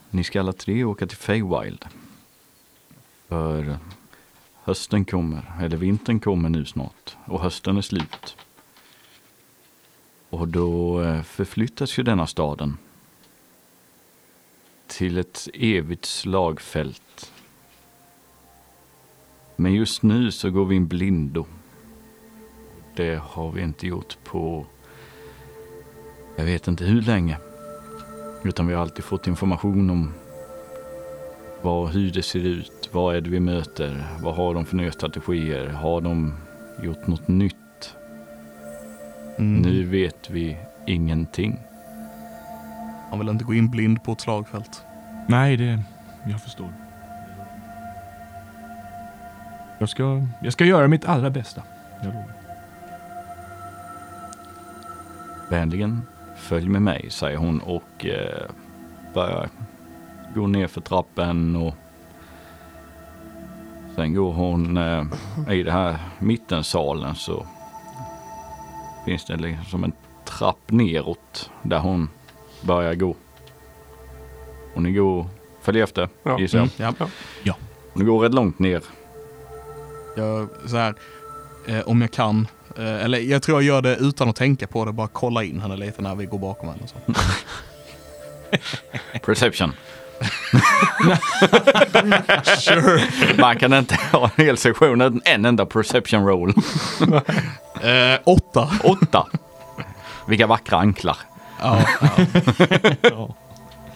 ni ska alla tre åka till Feywild. För hösten kommer, eller vintern kommer nu snart och hösten är slut. Och då eh, förflyttas ju denna staden till ett evigt slagfält men just nu så går vi in blindo. Det har vi inte gjort på jag vet inte hur länge. Utan vi har alltid fått information om vad, hur det ser ut, vad är det vi möter, vad har de för nya strategier, har de gjort något nytt? Mm. Nu vet vi ingenting. Man vill inte gå in blind på ett slagfält. Nej, det... Jag förstår. Jag ska, jag ska göra mitt allra bästa. Jag lovar. Vänligen följ med mig, säger hon och eh, börjar gå ner för trappen och sen går hon eh, i det här mittensalen så finns det liksom som en trapp neråt där hon börjar gå. Och ni går, följ efter Ja. gissar jag. Mm, ja. Och ni går rätt långt ner. Jag, så här, eh, om jag kan, eller jag tror jag gör det utan att tänka på det, bara kolla in henne lite när vi går bakom henne. Så. Perception. sure. Man kan inte ha en hel sektion utan en enda perception roll. Eh, åtta. Åtta. Vilka vackra anklar. Ja, ja. Ja.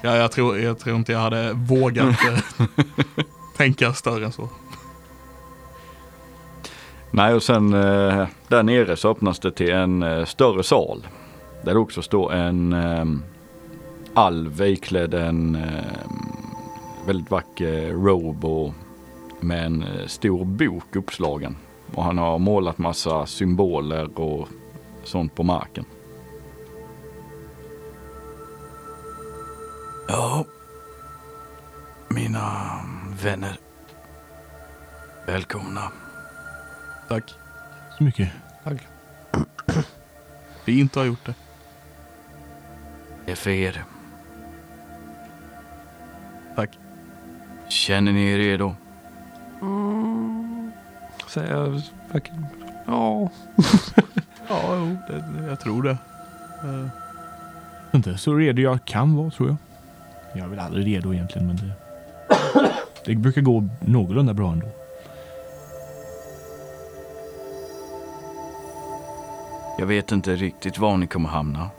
ja, jag, tror, jag tror inte jag hade vågat eh, tänka större än så. Nej, och sen eh, där nere så öppnas det till en eh, större sal. Där det också står en eh, alv iklädd en eh, väldigt vacker robe och med en eh, stor bok uppslagen. Och han har målat massa symboler och sånt på marken. Ja, mina vänner. Välkomna. Tack. Så mycket. Fint att ha gjort det. Det är för er. Tack. Känner ni er redo? Säger jag verkligen. Ja. Ja, jo, det, jag tror det. Eh, Inte så redo jag kan vara, tror jag. Jag är väl aldrig redo egentligen, men det... Det brukar gå någorlunda bra ändå. Jag vet inte riktigt var ni kommer hamna.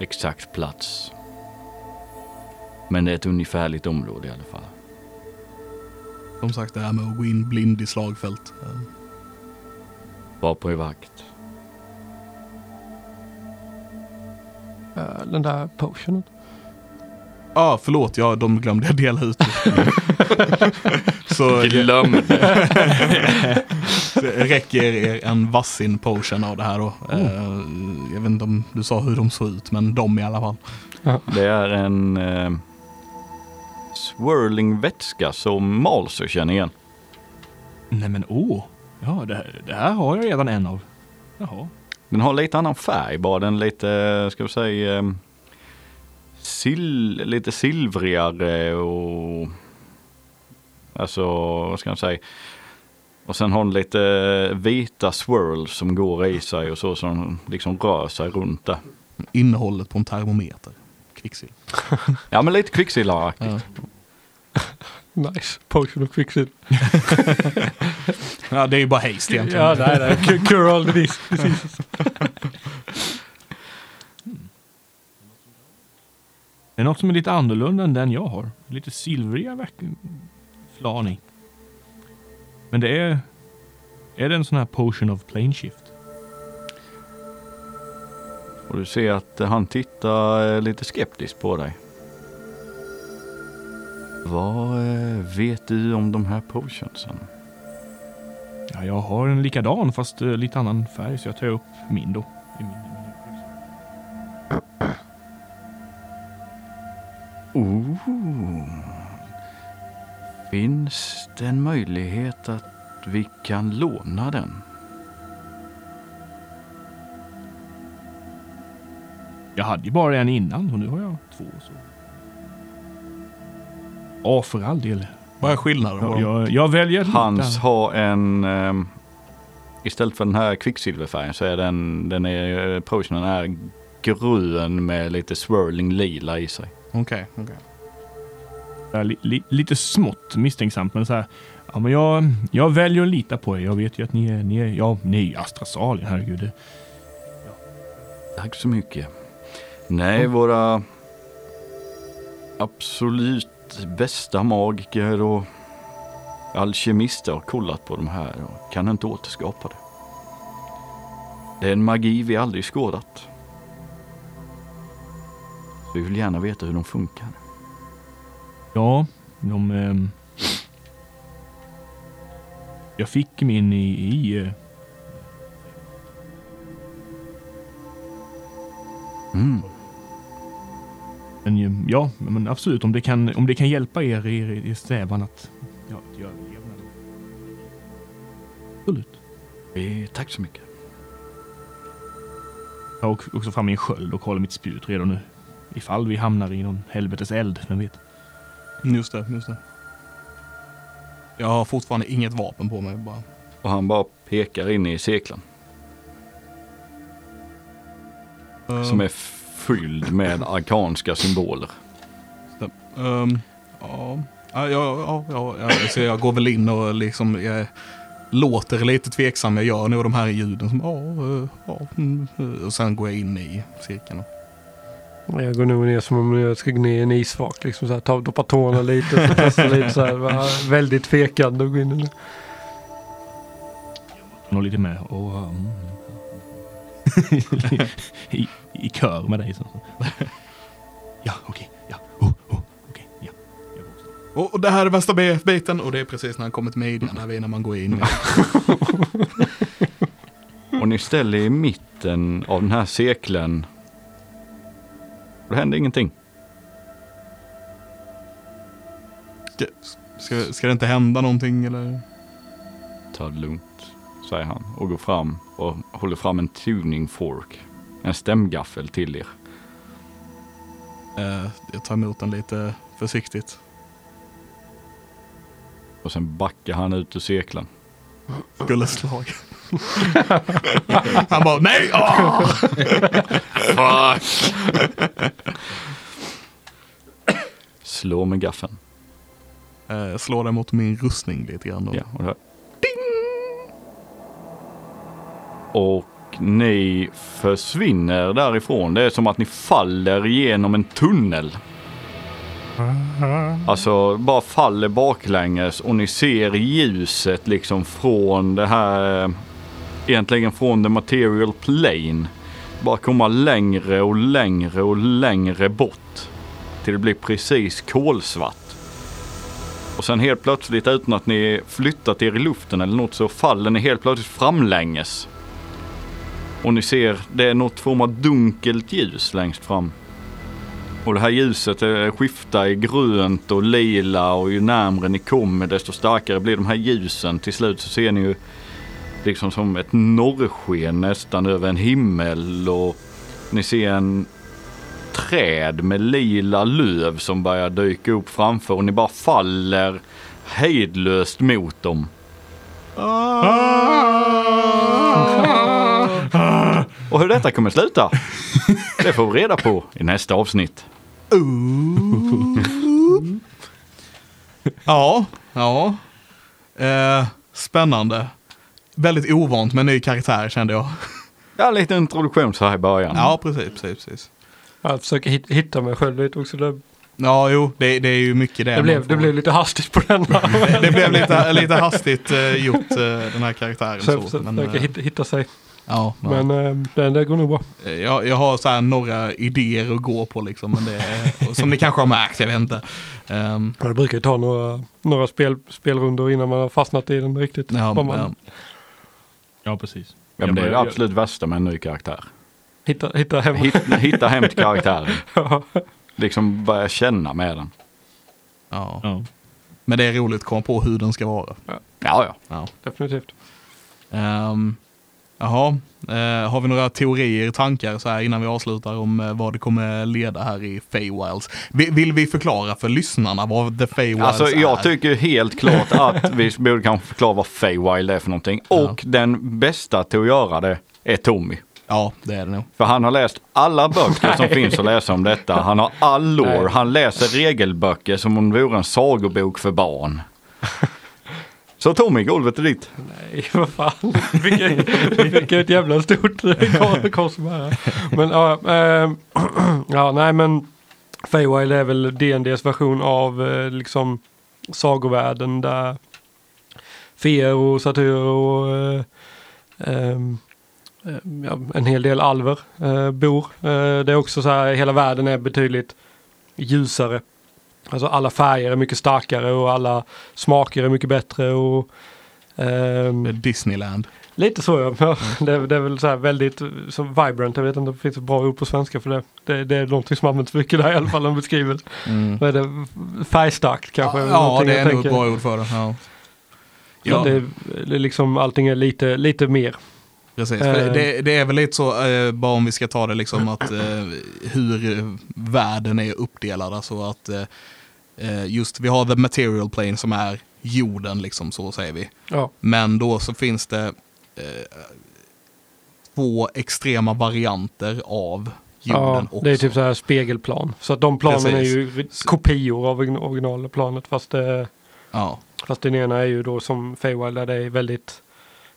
Exakt plats. Men det är ett ungefärligt område i alla fall. som sagt, det här med att gå in blind i slagfält. Eh, Var på er vakt. Eh, Den där potionen. Ja, ah, förlåt, ja, de glömde jag dela ut. Så Glöm det räcker er en vassin potion av det här då. Eh, jag vet inte om du sa hur de såg ut, men de i alla fall. Det är en eh, swirling vätska som Malser känner igen. Nej men åh! Ja, det, här- det här har jag redan en av. Jaha. Den har lite annan färg bara. Den är lite, ska vi säga, eh, sil, lite silvrigare och alltså, vad ska man säga? Och sen har den lite vita swirls som går i sig och så som liksom rör sig runt där. Innehållet på en termometer. Kvicksilver. Ja men lite kvicksilveraktigt. Ja. Nice. Potion of Quicksilver. ja, det är ju bara haste egentligen. Ja, nej, nej. Cu- Cure all disease- diseases. Det är något som är lite annorlunda än den jag har. Lite silvriga flan i. Men det är... Är det en sån här potion of plane shift? Och du ser att han tittar eh, lite skeptiskt på dig. Vad eh, vet du om de här potionsen? Ja, jag har en likadan fast eh, lite annan färg så jag tar upp min då. Oh. Finns det en möjlighet att vi kan låna den? Jag hade ju bara en innan och nu har jag två. Så. Ja, för all del. Vad är skillnaden? Jag, jag, jag väljer att Hans lita. har en, ehm, istället för den här kvicksilverfärgen så är den, den är, eh, potionen är grön med lite swirling lila i sig. Okej, okej. Jag är li, li, lite smått misstänksamt men så här. Ja, men jag, jag väljer att lita på er. Jag vet ju att ni är, ni är, ja, ni är ju Astrasalien, herregud. Det- Tack så mycket. Nej, våra absolut bästa magiker och alkemister har kollat på de här och kan inte återskapa det. Det är en magi vi aldrig skådat. Vi vill gärna veta hur de funkar. Ja, de... ehm, jag fick min i... i eh, Mm. men ju- ja, men absolut. Om det kan, om det kan hjälpa er i er, strävan att... Ja, att. Absolut. Eh, tack så mycket. Jag har också- fram min sköld och håller mitt spjut redo nu. Ifall vi hamnar i någon helvetes eld, vem vet. Just det, just det. Jag har fortfarande inget vapen på mig. Bara. Och han bara pekar in i cirkeln Eh, som är fylld med arkanska symboler. ehm, ja, ja, ja, ja, ja, så jag går väl in och liksom jag låter lite tveksam. Jag gör nog de här ljuden som ja, eh, ja, mm, eh, och sen går jag in i cirkeln. Jag går nog ner som om jag ska gå ner i en isvak. Liksom så här, ta, doppa tårna lite, så testa lite så här. Väldigt tvekande att gå in i det. Nog lite med. Och, mm. I, I kör med dig. Så. Ja, okej. Ja, oh, oh, okej. Ja. Går också. Och, och det här är värsta bi- biten och det är precis när han kommer till midjan, när, vi, när man går in. Och ni ställer er i mitten av den här cirkeln. Det händer ingenting. Ska, ska, ska det inte hända någonting eller? Ta det lugnt, säger han och går fram och håller fram en tuning fork. En stämgaffel till er. Eh, jag tar emot den lite försiktigt. Och sen backar han ut ur cirkeln. Skulle slag. han bara nej! ah!" Fuck! Slå med gaffeln. Eh, slår den mot min rustning lite grann. Då. Ja, och det Och ni försvinner därifrån. Det är som att ni faller genom en tunnel. Alltså bara faller baklänges och ni ser ljuset liksom från det här, egentligen från the material plane. Bara komma längre och längre och längre bort. Till det blir precis kolsvart. Och sen helt plötsligt utan att ni flyttat er i luften eller något så faller ni helt plötsligt framlänges. Och ni ser, det är något form av dunkelt ljus längst fram. Och det här ljuset eh, skiftar i grönt och lila och ju närmre ni kommer desto starkare blir de här ljusen. Till slut så ser ni ju liksom som ett norrsken nästan över en himmel och ni ser en träd med lila löv som börjar dyka upp framför och ni bara faller hejdlöst mot dem. Och hur detta kommer sluta, det får vi reda på i nästa avsnitt. Ja, ja. Eh, spännande. Väldigt ovant med en ny karaktär kände jag. Ja, lite introduktion så här i början. Ja, precis, precis, precis. Jag försöker hit- hitta mig själv lite också. Det, Ja, jo, det, det är ju mycket det. det, blev, det blev lite hastigt på den. det blev lite, lite hastigt eh, gjort, eh, den här karaktären. Så Så, men, försöker eh, hitta, hitta sig. ja, ja. Men det, det går nog bra. Jag, jag har så här några idéer att gå på liksom, men det som ni kanske har märkt, jag vet inte. Ja, Det brukar ju ta några, några spel, spelrundor innan man har fastnat i den riktigt. ja, man ja. Ja, precis. Ja, men det är det absolut värsta med en ny karaktär. hittar, hittar hem. Hitta, hitta hem till karaktären. Ja. Liksom börja känna med den. Ja. Ja. Men det är roligt att komma på hur den ska vara. Ja, ja. Ja. Definitivt. Um, jaha, Eh, har vi några teorier, tankar så här innan vi avslutar om eh, vad det kommer leda här i Feywilds? Vi, vill vi förklara för lyssnarna vad The Feywilds Alltså är? jag tycker helt klart att vi borde kanske förklara vad Feywild är för någonting. Och den bästa till att göra det är Tommy. Ja, det är det nog. För han har läst alla böcker som finns att läsa om detta. Han har all lore. Han läser regelböcker som om det vore en sagobok för barn. Så Tommy, golvet är ditt. Nej, vad fan. Vilket, vilket jävla stort kors. Men ja, äh, ja, nej men Feywild är väl D&Ds version av eh, liksom sagovärlden där feer och satyrer och äh, ehm, äh, ehm, ja, en hel del alver eh, bor. Eh, det är också så här, hela världen är betydligt ljusare. Alltså alla färger är mycket starkare och alla smaker är mycket bättre. och ehm, Disneyland. Lite så ja. ja det, är, det är väl så väldigt så vibrant. Jag vet inte om det finns ett bra ord på svenska för det. Det, det är någonting som används mycket där i alla fall. Beskriver. Vad är det? Färgstarkt kanske? Ja, det är nog ett bra ord för det. Ja. Ja. Det, det är liksom allting är lite, lite mer. Precis, Eh. det, det är väl lite så, eh, bara om vi ska ta det liksom att eh, hur världen är uppdelad. Alltså att eh, just vi har the material plane som är jorden liksom, så säger vi. Ja, Men då så finns det eh, två extrema varianter av jorden ja också. det är typ så här spegelplan. Så att de planen Precis. är ju kopior av origin- originalplanet. Fast, det, Ja, fast den ena är ju då som Feywild där det är väldigt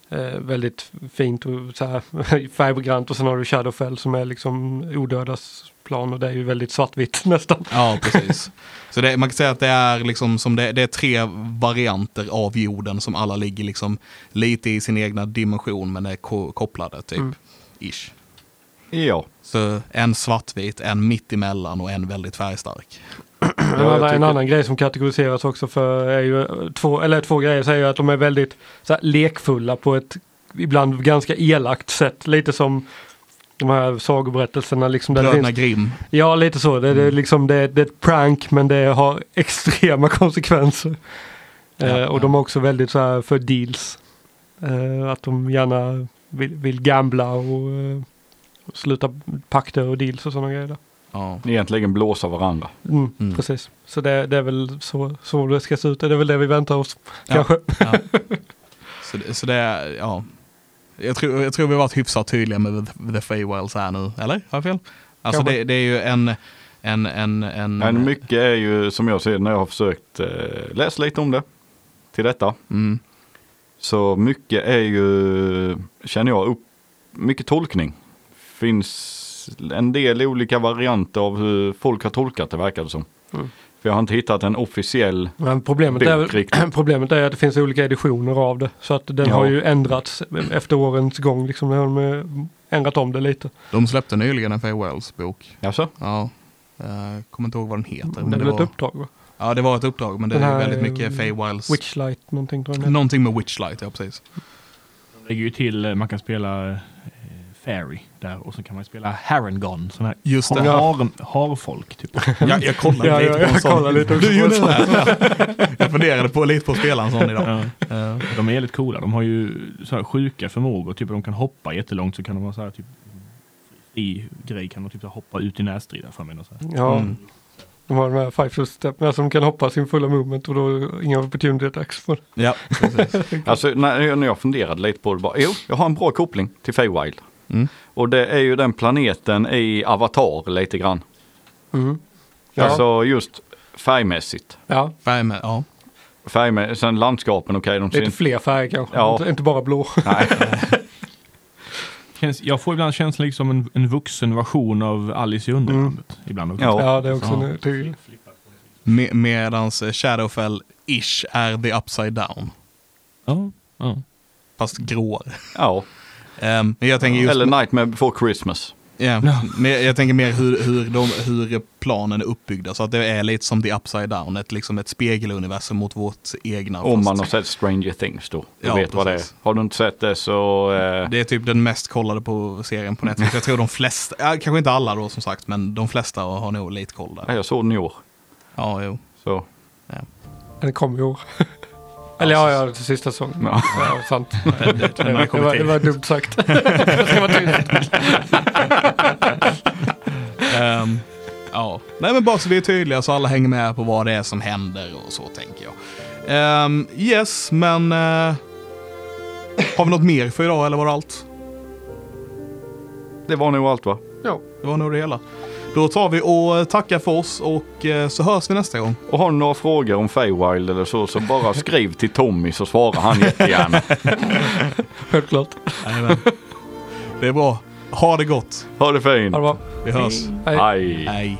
Eh, väldigt fint och så här färggrant och sen har du Shadowfell som är liksom odödas plan och det är ju väldigt svartvitt nästan. ja precis. så det, man kan säga att det är, liksom som det, det är tre varianter av jorden som alla ligger liksom lite i sin egna dimension men är ko- kopplade typ. Mm. Ish. Ja. Så en svartvit, en mittemellan och en väldigt färgstark. En, jag annan, tycker- en annan grej som kategoriseras också för är ju eh, två, eller två grejer säger ju att de är väldigt så här, lekfulla på ett ibland ganska elakt sätt. Lite som de här sagoberättelserna liksom. Där det Bröderna finns, Grimm. ja, lite så. Det, det, är liksom, det, det är ett prank men det har extrema konsekvenser. Ja, eh, och ja. de är också väldigt så här för deals. Eh, att de gärna vill, vill gambla och eh, sluta pakter och deals och sådana grejer. där. Ja. Egentligen blåsa varandra. Mm, Mm. Precis. Så det, det är väl så, så det ska se ut. Det är väl det vi väntar oss. Ja. Kanske. Ja. Så, det, så det är, ja. Jag tror, jag tror vi har varit hyfsat tydliga med The, the Feywilds här nu, eller? Har jag fel? Alltså det, det är ju en, en, en, en... Men mycket är ju som jag ser det när jag har försökt eh, läsa lite om det till detta. Mm, Så mycket är ju, känner jag, upp, mycket tolkning. Finns en del olika varianter av hur folk har tolkat det verkar det som. Mm. För jag har inte hittat en officiell Men problemet är, bok riktigt. problemet är att det finns olika editioner av det. Så att den Ja. har ju ändrats efter årens gång. Liksom, har de ändrat om det lite. de släppte nyligen en Feywilds bok. Alltså? Ja. Jag kommer inte ihåg vad den heter. Det Men är det väl ett var, uppdrag va? ja, det var ett uppdrag, men det är väldigt eh, mycket Feywilds. Witchlight någonting tror jag. Någonting med Witchlight, ja precis. De lägger ju till, eh, man kan spela eh, Fairy där och så kan man spela Harangon, sån här Just det. Har, harfolk. Typ. Jag, jag kollade Ja, lite ja, på en jag sån. kollade lite också du på gjorde det? jag funderade på lite på att spela en sån idag. Ja. Eh, De är väldigt coola. De har ju så här sjuka förmågor. Typ de kan hoppa jättelångt så kan de ha så här typ i grej kan de typ hoppa ut i närstrid för mig. och Så här. Ja, Mm. de har de här five foot step med som kan hoppa sin fulla movement och då inga opportunity attacks. Ja, precis. Alltså när jag, när jag funderade lite på det bara, jo, jag har en bra koppling till Feywild. Mm. Och det är ju den planeten i Avatar lite grann. Mm. Ja, Alltså just färgmässigt. ja, Färg ja. Färgmässigt, sen landskapen, okej, de ser lite fler färger kanske, Ja. inte, inte bara blå. Nej, jag får ibland känslan liksom en, en vuxen version av Alice i Underlandet. Ibland också. Ja. Ja, det är också Ja. en tydlig. Me medans Shadowfell-ish är the upside down. Ja, ja. Fast gråare. ja. Um, men jag tänker just... Eller Nightmare before Christmas. Ja, men jag tänker mer hur, hur, de, hur planen är uppbyggda. Så att det är lite som the upside down. Ett, liksom ett spegeluniversum mot vårt egna. Om fast man har sett Stranger Things då. Du Ja, vet vad det är. precis. Har du inte sett det så... Eh, Det är typ den mest kollade på serien på Netflix. Jag tror de flesta, ja, kanske inte alla då som sagt, men de flesta har nog lite koll där. jag såg den i år. Ja, jo. Så. Den kom i år. Eller ja, ja, sista säsongen. Ja. Ja, sant. Det var, det kommit var, det var dumt sagt. det ska vara tydligt. Ehm, ja, nej men bara så vi är tydliga så alla hänger med på vad det är som händer och så tänker jag. Ehm, yes, men eh, har vi något mer för idag eller var det allt? Det var nog allt va? Ja. Det var nog det hela. Då tar vi och tackar för oss och eh, så hörs vi nästa gång. Och har ni några frågor om Feywild eller så, så bara skriv till Tommy så svarar han jättegärna. Självklart. Jajamän. Det är bra. Ha det gott. Ha det fint. Ha det bra. Vi hörs. Hej. Hej. Hej.